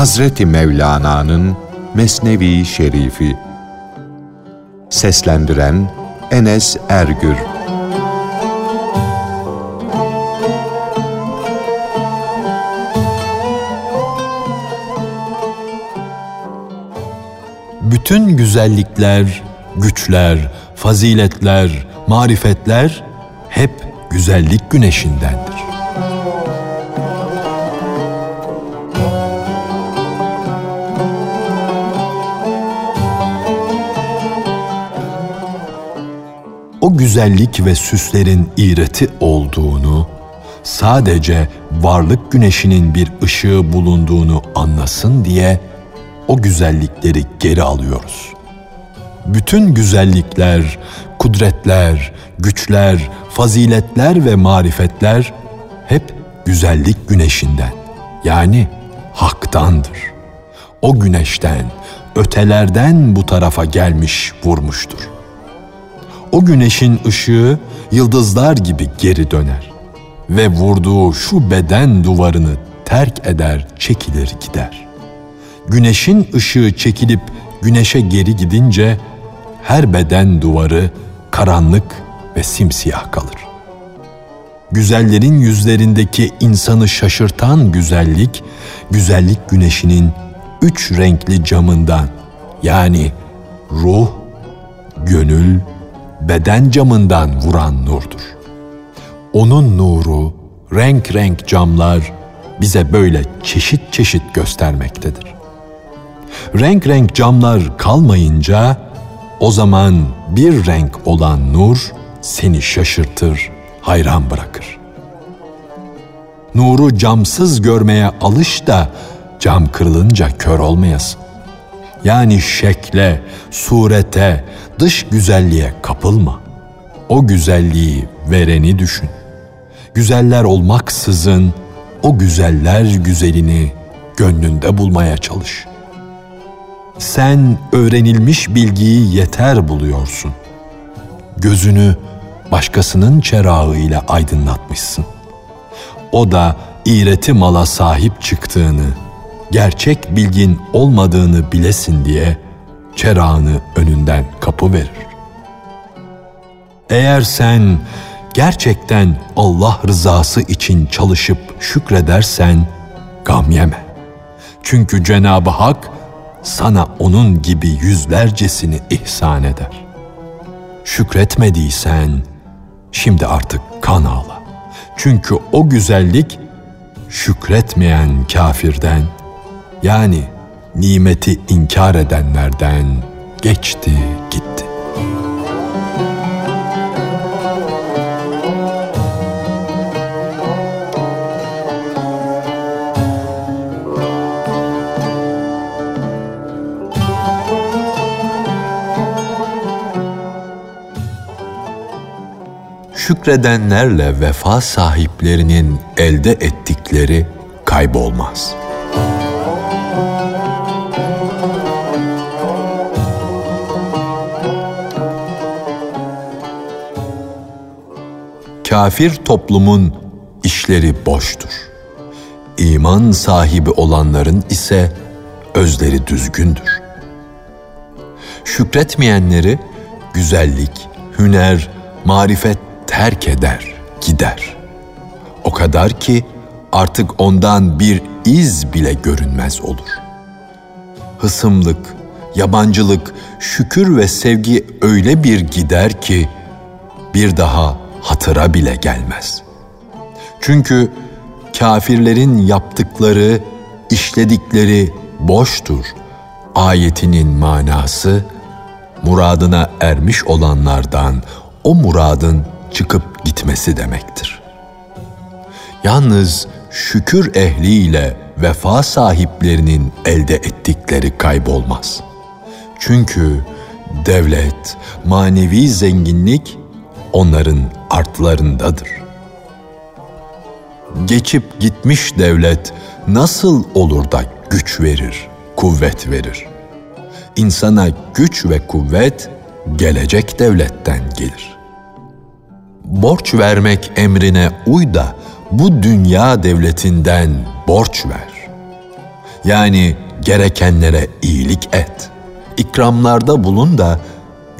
Hazreti Mevlana'nın Mesnevi Şerifi Seslendiren Enes Ergür Bütün güzellikler, güçler, faziletler, marifetler hep güzellik güneşindendir. Güzellik ve süslerin iğreti olduğunu, sadece varlık güneşinin bir ışığı bulunduğunu anlasın diye o güzellikleri geri alıyoruz. Bütün güzellikler, kudretler, güçler, faziletler ve marifetler hep güzellik güneşinden yani haktandır. O güneşten, ötelerden bu tarafa gelmiş vurmuştur. O güneşin ışığı yıldızlar gibi geri döner ve vurduğu şu beden duvarını terk eder, çekilir gider. Güneşin ışığı çekilip güneşe geri gidince her beden duvarı karanlık ve simsiyah kalır. Güzellerin yüzlerindeki insanı şaşırtan güzellik, güzellik güneşinin üç renkli camından yani ruh, gönül, beden camından vuran nurdur. Onun nuru, renk renk camlar bize böyle çeşit çeşit göstermektedir. Renk renk camlar kalmayınca o zaman bir renk olan nur seni şaşırtır, hayran bırakır. Nuru camsız görmeye alış da cam kırılınca kör olmayasın. Yani şekle, surete, dış güzelliğe kapılma. O güzelliği vereni düşün. Güzeller olmaksızın o güzeller güzelini gönlünde bulmaya çalış. Sen öğrenilmiş bilgiyi yeter buluyorsun. Gözünü başkasının çerağıyla aydınlatmışsın. O da iğreti mala sahip çıktığını, gerçek bilgin olmadığını bilesin diye çerağını önünden kapı verir. Eğer sen gerçekten Allah rızası için çalışıp şükredersen gam yeme. Çünkü Cenab-ı Hak sana onun gibi yüzlercesini ihsan eder. Şükretmediysen şimdi artık kan ağla. Çünkü o güzellik şükretmeyen kafirden yani nimeti inkar edenlerden geçti gitti. Şükredenlerle vefa sahiplerinin elde ettikleri kaybolmaz.'' Kafir toplumun işleri boştur. İman sahibi olanların ise özleri düzgündür. Şükretmeyenleri güzellik, hüner, marifet terk eder, gider. O kadar ki artık ondan bir iz bile görünmez olur. Hısımlık, yabancılık, şükür ve sevgi öyle bir gider ki bir daha hatıra bile gelmez. Çünkü kafirlerin yaptıkları, işledikleri boştur. Ayetinin manası muradına ermiş olanlardan o muradın çıkıp gitmesi demektir. Yalnız şükür ehliyle vefa sahiplerinin elde ettikleri kaybolmaz. Çünkü devlet, manevi zenginlik onların artlarındadır. Geçip gitmiş devlet nasıl olur da güç verir, kuvvet verir? İnsana güç ve kuvvet gelecek devletten gelir. Borç vermek emrine uy da bu dünya devletinden borç ver. Yani gerekenlere iyilik et. İkramlarda bulun da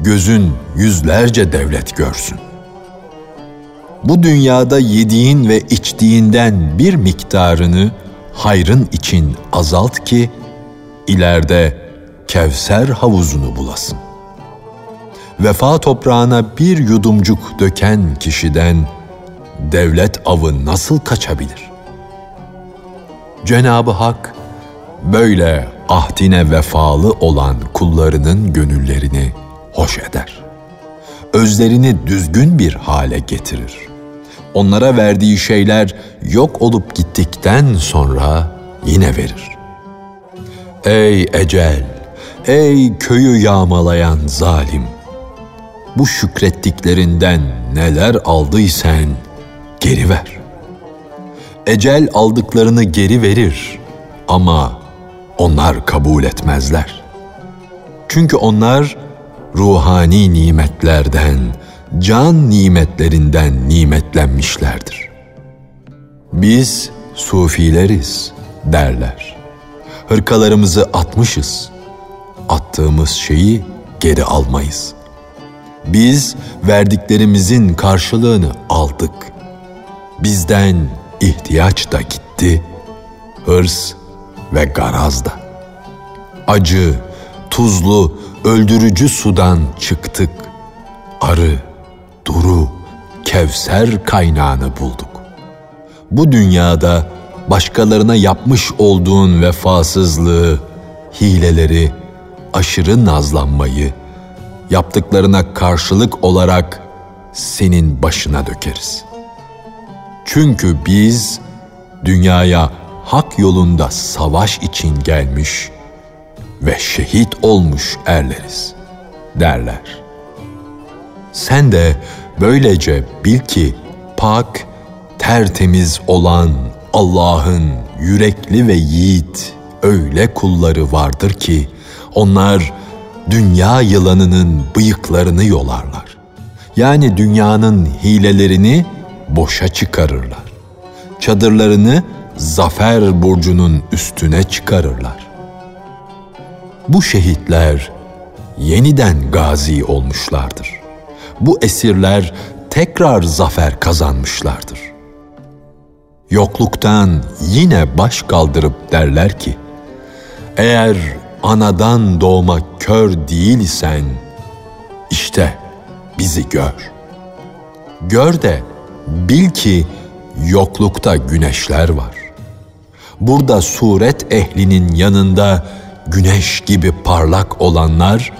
gözün yüzlerce devlet görsün. Bu dünyada yediğin ve içtiğinden bir miktarını hayrın için azalt ki ileride Kevser havuzunu bulasın. Vefa toprağına bir yudumcuk döken kişiden devlet avı nasıl kaçabilir? Cenab-ı Hak böyle ahdine vefalı olan kullarının gönüllerini hoş eder. Özlerini düzgün bir hale getirir. Onlara verdiği şeyler yok olup gittikten sonra yine verir. Ey ecel, ey köyü yağmalayan zalim! Bu şükrettiklerinden neler aldıysan geri ver. Ecel aldıklarını geri verir ama onlar kabul etmezler. Çünkü onlar ruhani nimetlerden, can nimetlerinden nimetlenmişlerdir. Biz sufileriz derler. Hırkalarımızı atmışız. Attığımız şeyi geri almayız. Biz verdiklerimizin karşılığını aldık. Bizden ihtiyaç da gitti, hırs ve garaz da. Acı, tuzlu, öldürücü sudan çıktık. Arı, duru, kevser kaynağını bulduk. Bu dünyada başkalarına yapmış olduğun vefasızlığı, hileleri, aşırı nazlanmayı, yaptıklarına karşılık olarak senin başına dökeriz. Çünkü biz dünyaya hak yolunda savaş için gelmiş ve şehit olmuş erleriz derler. Sen de böylece bil ki pak, tertemiz olan Allah'ın yürekli ve yiğit öyle kulları vardır ki onlar dünya yılanının bıyıklarını yolarlar. Yani dünyanın hilelerini boşa çıkarırlar. Çadırlarını zafer burcunun üstüne çıkarırlar. Bu şehitler yeniden gazi olmuşlardır. Bu esirler tekrar zafer kazanmışlardır. Yokluktan yine baş kaldırıp derler ki, eğer anadan doğma kör değilsen, işte bizi gör. Gör de bil ki yoklukta güneşler var. Burada suret ehlinin yanında güneş gibi parlak olanlar,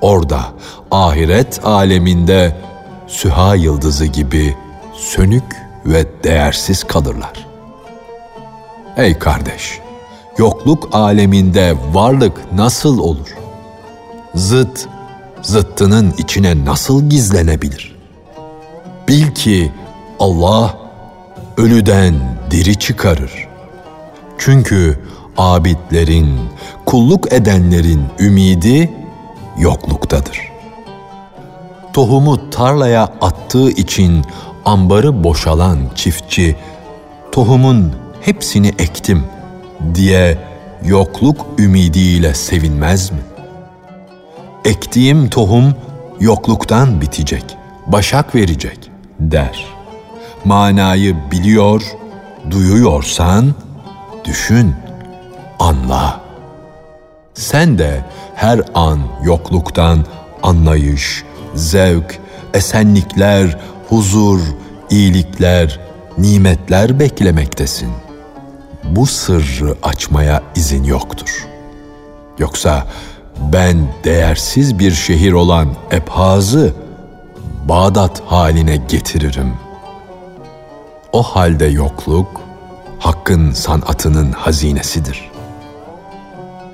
orada ahiret aleminde süha yıldızı gibi sönük ve değersiz kalırlar. Ey kardeş! yokluk aleminde varlık nasıl olur? Zıt, zıttının içine nasıl gizlenebilir? Bil ki Allah ölüden diri çıkarır. Çünkü abidlerin, kulluk edenlerin ümidi yokluktadır. Tohumu tarlaya attığı için ambarı boşalan çiftçi, tohumun hepsini ektim.'' diye yokluk ümidiyle sevinmez mi? Ektiğim tohum yokluktan bitecek, başak verecek der. Manayı biliyor, duyuyorsan düşün, anla. Sen de her an yokluktan anlayış, zevk, esenlikler, huzur, iyilikler, nimetler beklemektesin.'' bu sırrı açmaya izin yoktur. Yoksa ben değersiz bir şehir olan Ebhaz'ı Bağdat haline getiririm. O halde yokluk, Hakk'ın sanatının hazinesidir.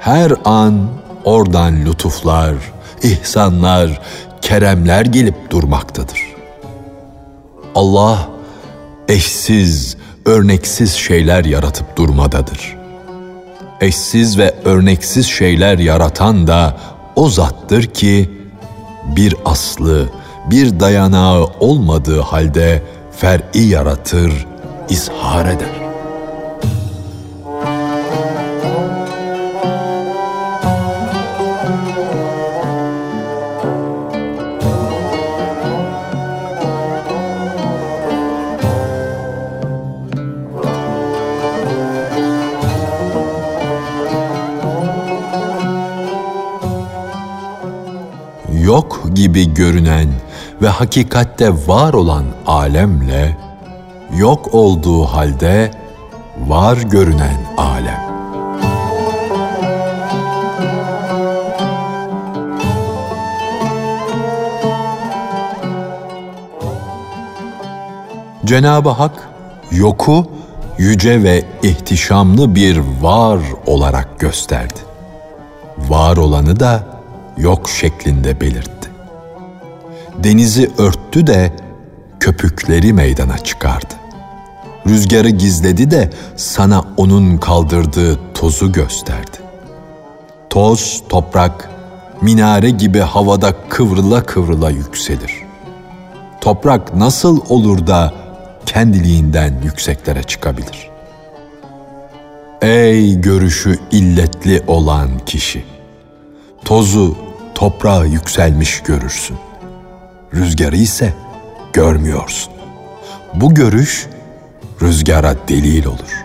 Her an oradan lütuflar, ihsanlar, keremler gelip durmaktadır. Allah eşsiz, örneksiz şeyler yaratıp durmadadır. Eşsiz ve örneksiz şeyler yaratan da o zattır ki bir aslı, bir dayanağı olmadığı halde fer'i yaratır, izhar eder. Yok gibi görünen ve hakikatte var olan alemle yok olduğu halde var görünen alem. Cenab-ı Hak yoku yüce ve ihtişamlı bir var olarak gösterdi. Var olanı da yok şeklinde belirtti. Denizi örttü de köpükleri meydana çıkardı. Rüzgarı gizledi de sana onun kaldırdığı tozu gösterdi. Toz, toprak, minare gibi havada kıvrıla kıvrıla yükselir. Toprak nasıl olur da kendiliğinden yükseklere çıkabilir. Ey görüşü illetli olan kişi! Tozu, toprağa yükselmiş görürsün. Rüzgarı ise görmüyorsun. Bu görüş rüzgara delil olur.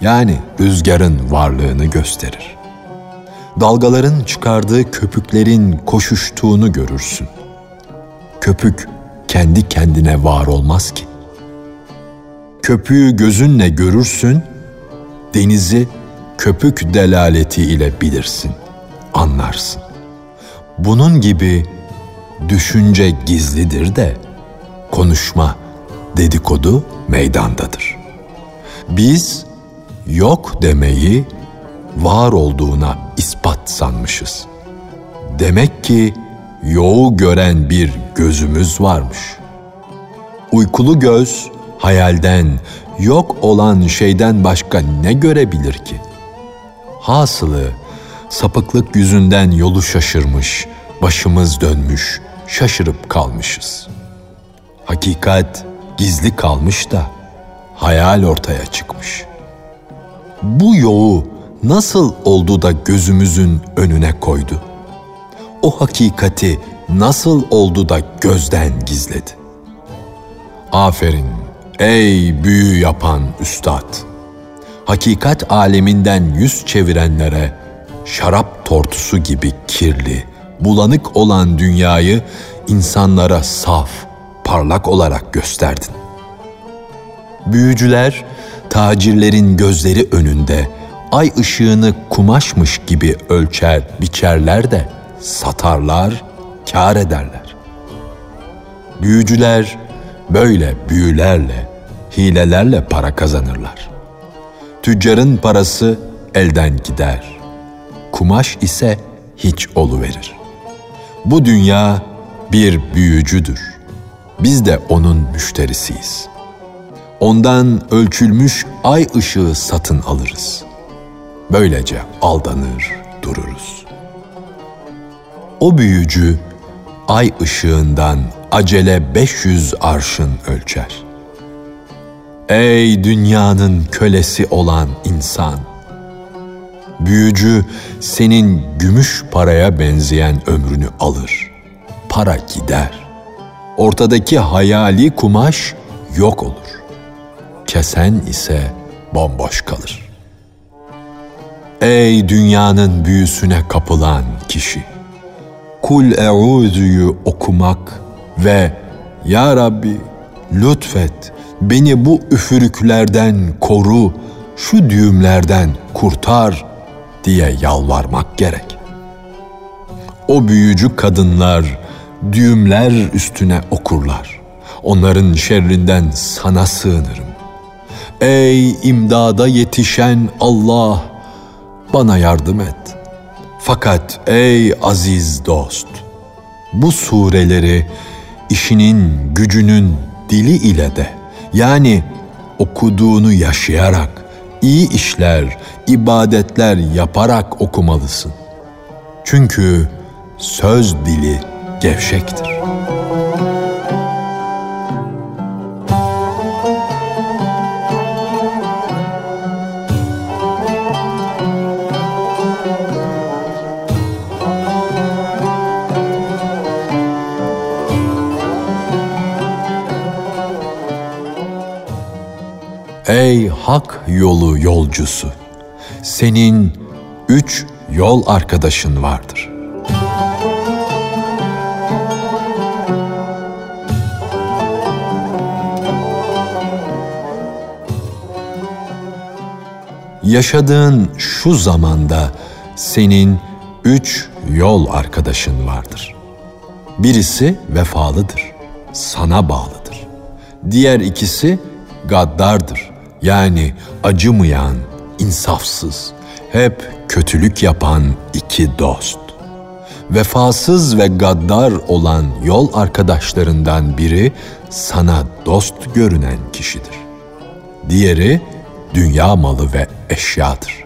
Yani rüzgarın varlığını gösterir. Dalgaların çıkardığı köpüklerin koşuştuğunu görürsün. Köpük kendi kendine var olmaz ki köpüğü gözünle görürsün, denizi köpük delaleti ile bilirsin, anlarsın. Bunun gibi düşünce gizlidir de konuşma, dedikodu meydandadır. Biz yok demeyi var olduğuna ispat sanmışız. Demek ki yoğu gören bir gözümüz varmış. Uykulu göz hayalden, yok olan şeyden başka ne görebilir ki? Hasılı, sapıklık yüzünden yolu şaşırmış, başımız dönmüş, şaşırıp kalmışız. Hakikat gizli kalmış da hayal ortaya çıkmış. Bu yoğu nasıl oldu da gözümüzün önüne koydu? O hakikati nasıl oldu da gözden gizledi? Aferin Ey büyü yapan üstad! Hakikat aleminden yüz çevirenlere şarap tortusu gibi kirli, bulanık olan dünyayı insanlara saf, parlak olarak gösterdin. Büyücüler, tacirlerin gözleri önünde ay ışığını kumaşmış gibi ölçer, biçerler de satarlar, kar ederler. Büyücüler böyle büyülerle, hilelerle para kazanırlar. Tüccarın parası elden gider. Kumaş ise hiç verir. Bu dünya bir büyücüdür. Biz de onun müşterisiyiz. Ondan ölçülmüş ay ışığı satın alırız. Böylece aldanır dururuz. O büyücü ay ışığından acele 500 arşın ölçer. Ey dünyanın kölesi olan insan! Büyücü senin gümüş paraya benzeyen ömrünü alır. Para gider. Ortadaki hayali kumaş yok olur. Kesen ise bomboş kalır. Ey dünyanın büyüsüne kapılan kişi! Kul eûzü'yü okumak ve Ya Rabbi lütfet beni bu üfürüklerden koru, şu düğümlerden kurtar diye yalvarmak gerek. O büyücü kadınlar düğümler üstüne okurlar. Onların şerrinden sana sığınırım. Ey imdada yetişen Allah, bana yardım et. Fakat ey aziz dost, bu sureleri işinin, gücünün dili ile de yani okuduğunu yaşayarak, iyi işler, ibadetler yaparak okumalısın. Çünkü söz dili gevşektir. Ey hak yolu yolcusu! Senin üç yol arkadaşın vardır. Yaşadığın şu zamanda senin üç yol arkadaşın vardır. Birisi vefalıdır, sana bağlıdır. Diğer ikisi gaddardır yani acımayan, insafsız, hep kötülük yapan iki dost. Vefasız ve gaddar olan yol arkadaşlarından biri sana dost görünen kişidir. Diğeri dünya malı ve eşyadır.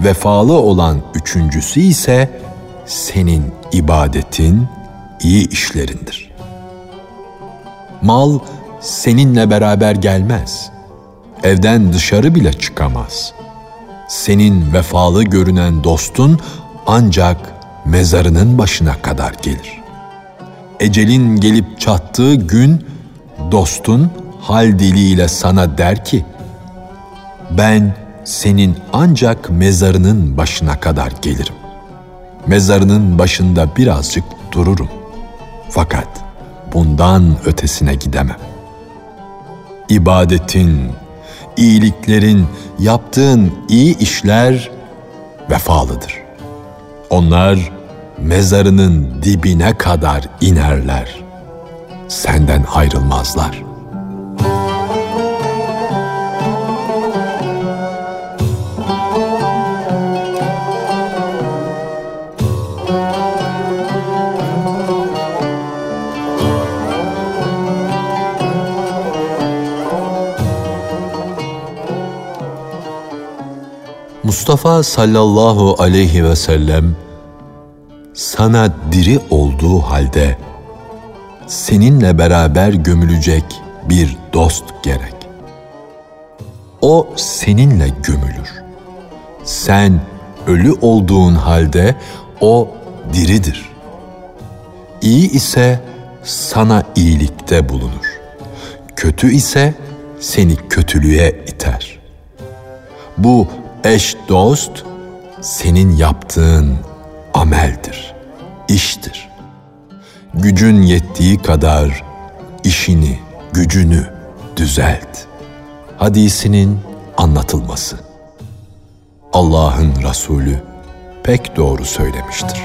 Vefalı olan üçüncüsü ise senin ibadetin, iyi işlerindir. Mal seninle beraber gelmez. Evden dışarı bile çıkamaz. Senin vefalı görünen dostun ancak mezarının başına kadar gelir. Ecelin gelip çattığı gün dostun hal diliyle sana der ki, ben senin ancak mezarının başına kadar gelirim. Mezarının başında birazcık dururum. Fakat bundan ötesine gidemem. İbadetin, iyiliklerin, yaptığın iyi işler vefalıdır. Onlar mezarının dibine kadar inerler. Senden ayrılmazlar.'' Mustafa sallallahu aleyhi ve sellem sana diri olduğu halde seninle beraber gömülecek bir dost gerek. O seninle gömülür. Sen ölü olduğun halde o diridir. İyi ise sana iyilikte bulunur. Kötü ise seni kötülüğe iter. Bu Eş dost senin yaptığın ameldir, iştir. Gücün yettiği kadar işini, gücünü düzelt. Hadisinin anlatılması. Allah'ın Resulü pek doğru söylemiştir.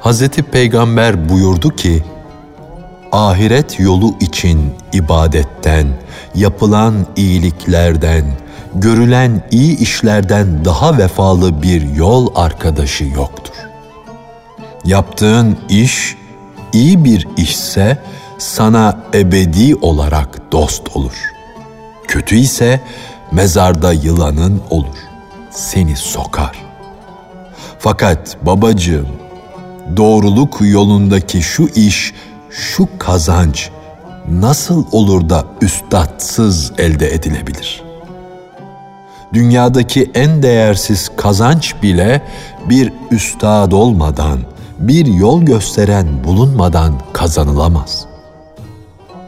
Hazreti Peygamber buyurdu ki, ahiret yolu için ibadetten, yapılan iyiliklerden, görülen iyi işlerden daha vefalı bir yol arkadaşı yoktur. Yaptığın iş iyi bir işse sana ebedi olarak dost olur. Kötü ise mezarda yılanın olur, seni sokar. Fakat babacığım, doğruluk yolundaki şu iş, şu kazanç nasıl olur da üstadsız elde edilebilir? Dünyadaki en değersiz kazanç bile bir üstad olmadan, bir yol gösteren bulunmadan kazanılamaz.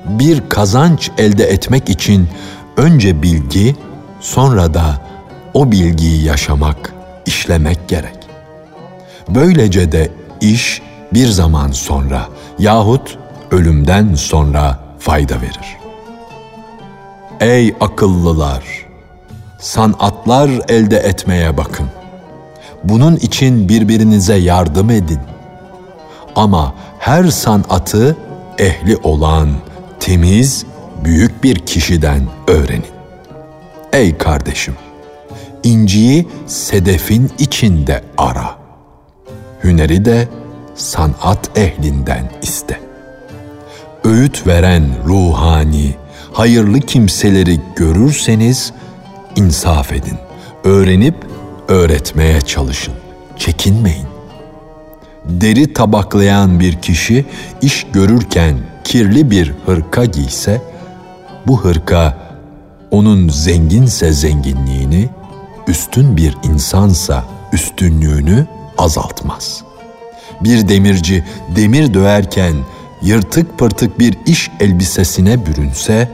Bir kazanç elde etmek için önce bilgi, sonra da o bilgiyi yaşamak, işlemek gerek. Böylece de iş bir zaman sonra yahut ölümden sonra fayda verir. Ey akıllılar! Sanatlar elde etmeye bakın. Bunun için birbirinize yardım edin. Ama her sanatı ehli olan, temiz, büyük bir kişiden öğrenin. Ey kardeşim! inciyi sedefin içinde ara.'' Hüneri de sanat ehlinden iste. Öğüt veren ruhani, hayırlı kimseleri görürseniz insaf edin. Öğrenip öğretmeye çalışın. Çekinmeyin. Deri tabaklayan bir kişi iş görürken kirli bir hırka giyse, bu hırka onun zenginse zenginliğini, üstün bir insansa üstünlüğünü azaltmaz. Bir demirci demir döverken yırtık pırtık bir iş elbisesine bürünse,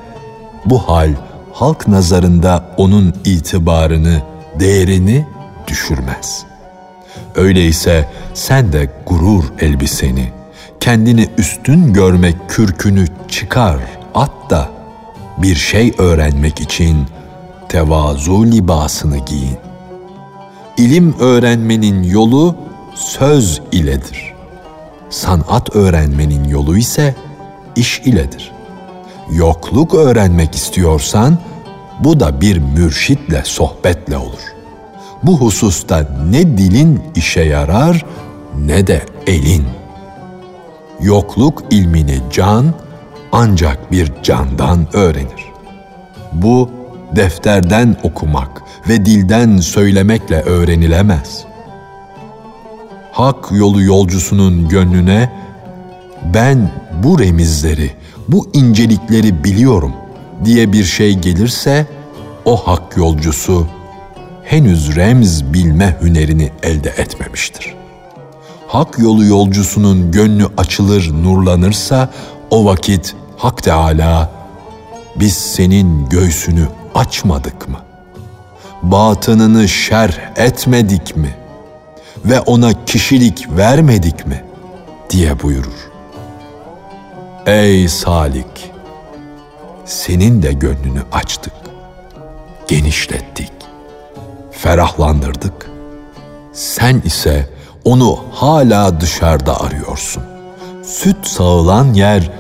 bu hal halk nazarında onun itibarını, değerini düşürmez. Öyleyse sen de gurur elbiseni, kendini üstün görmek kürkünü çıkar, at da bir şey öğrenmek için tevazu libasını giyin. İlim öğrenmenin yolu söz iledir. Sanat öğrenmenin yolu ise iş iledir. Yokluk öğrenmek istiyorsan bu da bir mürşitle sohbetle olur. Bu hususta ne dilin işe yarar ne de elin. Yokluk ilmini can ancak bir candan öğrenir. Bu defterden okumak ve dilden söylemekle öğrenilemez. Hak yolu yolcusunun gönlüne ben bu remizleri, bu incelikleri biliyorum diye bir şey gelirse o hak yolcusu henüz remz bilme hünerini elde etmemiştir. Hak yolu yolcusunun gönlü açılır, nurlanırsa o vakit Hak Teala biz senin göğsünü açmadık mı? Batınını şerh etmedik mi? Ve ona kişilik vermedik mi? diye buyurur. Ey Salik! Senin de gönlünü açtık, genişlettik, ferahlandırdık. Sen ise onu hala dışarıda arıyorsun. Süt sağılan yer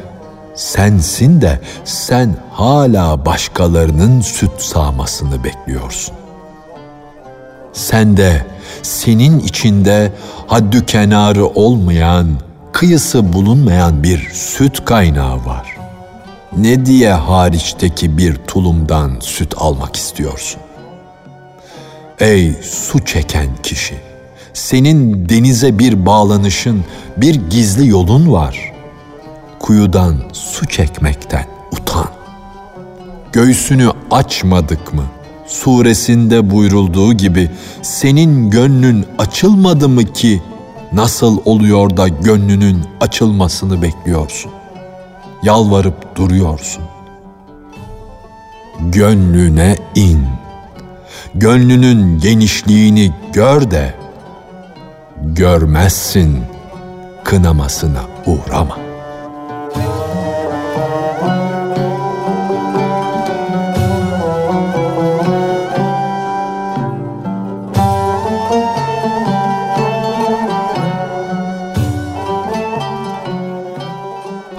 sensin de sen hala başkalarının süt sağmasını bekliyorsun. Sen de senin içinde haddü kenarı olmayan, kıyısı bulunmayan bir süt kaynağı var. Ne diye hariçteki bir tulumdan süt almak istiyorsun? Ey su çeken kişi! Senin denize bir bağlanışın, bir gizli yolun var. Kuyudan su çekmekten utan. Göğsünü açmadık mı? Suresinde buyrulduğu gibi senin gönlün açılmadı mı ki nasıl oluyor da gönlünün açılmasını bekliyorsun? Yalvarıp duruyorsun. Gönlüne in.'' gönlünün genişliğini gör de görmezsin kınamasına uğrama.